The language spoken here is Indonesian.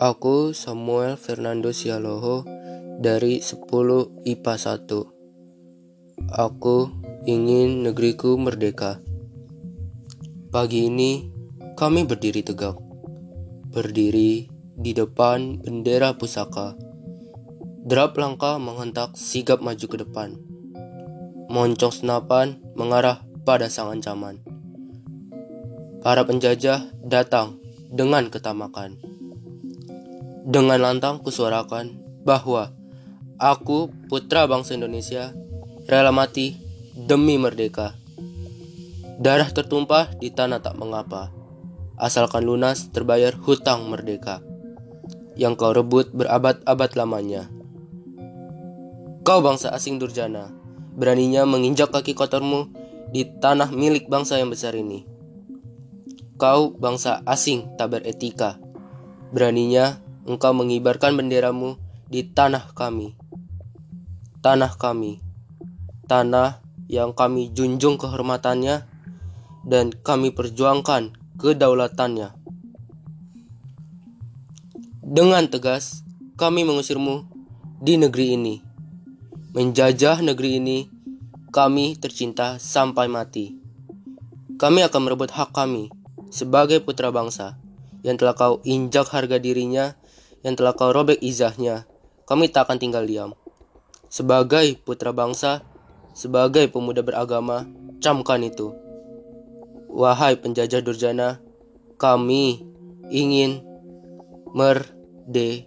Aku Samuel Fernando Sialoho dari 10 IPA 1. Aku ingin negeriku merdeka. Pagi ini kami berdiri tegak. Berdiri di depan bendera pusaka. Derap langkah menghentak sigap maju ke depan. Moncong senapan mengarah pada sang ancaman. Para penjajah datang dengan ketamakan. Dengan lantang kusuarakan bahwa aku putra bangsa Indonesia rela mati demi merdeka. Darah tertumpah di tanah tak mengapa, asalkan lunas terbayar hutang merdeka yang kau rebut berabad-abad lamanya. Kau bangsa asing durjana, beraninya menginjak kaki kotormu di tanah milik bangsa yang besar ini. Kau bangsa asing tak beretika. Beraninya engkau mengibarkan benderamu di tanah kami. Tanah kami. Tanah yang kami junjung kehormatannya dan kami perjuangkan kedaulatannya. Dengan tegas, kami mengusirmu di negeri ini. Menjajah negeri ini, kami tercinta sampai mati. Kami akan merebut hak kami sebagai putra bangsa yang telah kau injak harga dirinya, yang telah kau robek izahnya, kami tak akan tinggal diam. Sebagai putra bangsa, sebagai pemuda beragama, camkan itu. Wahai penjajah durjana, kami ingin merdeka.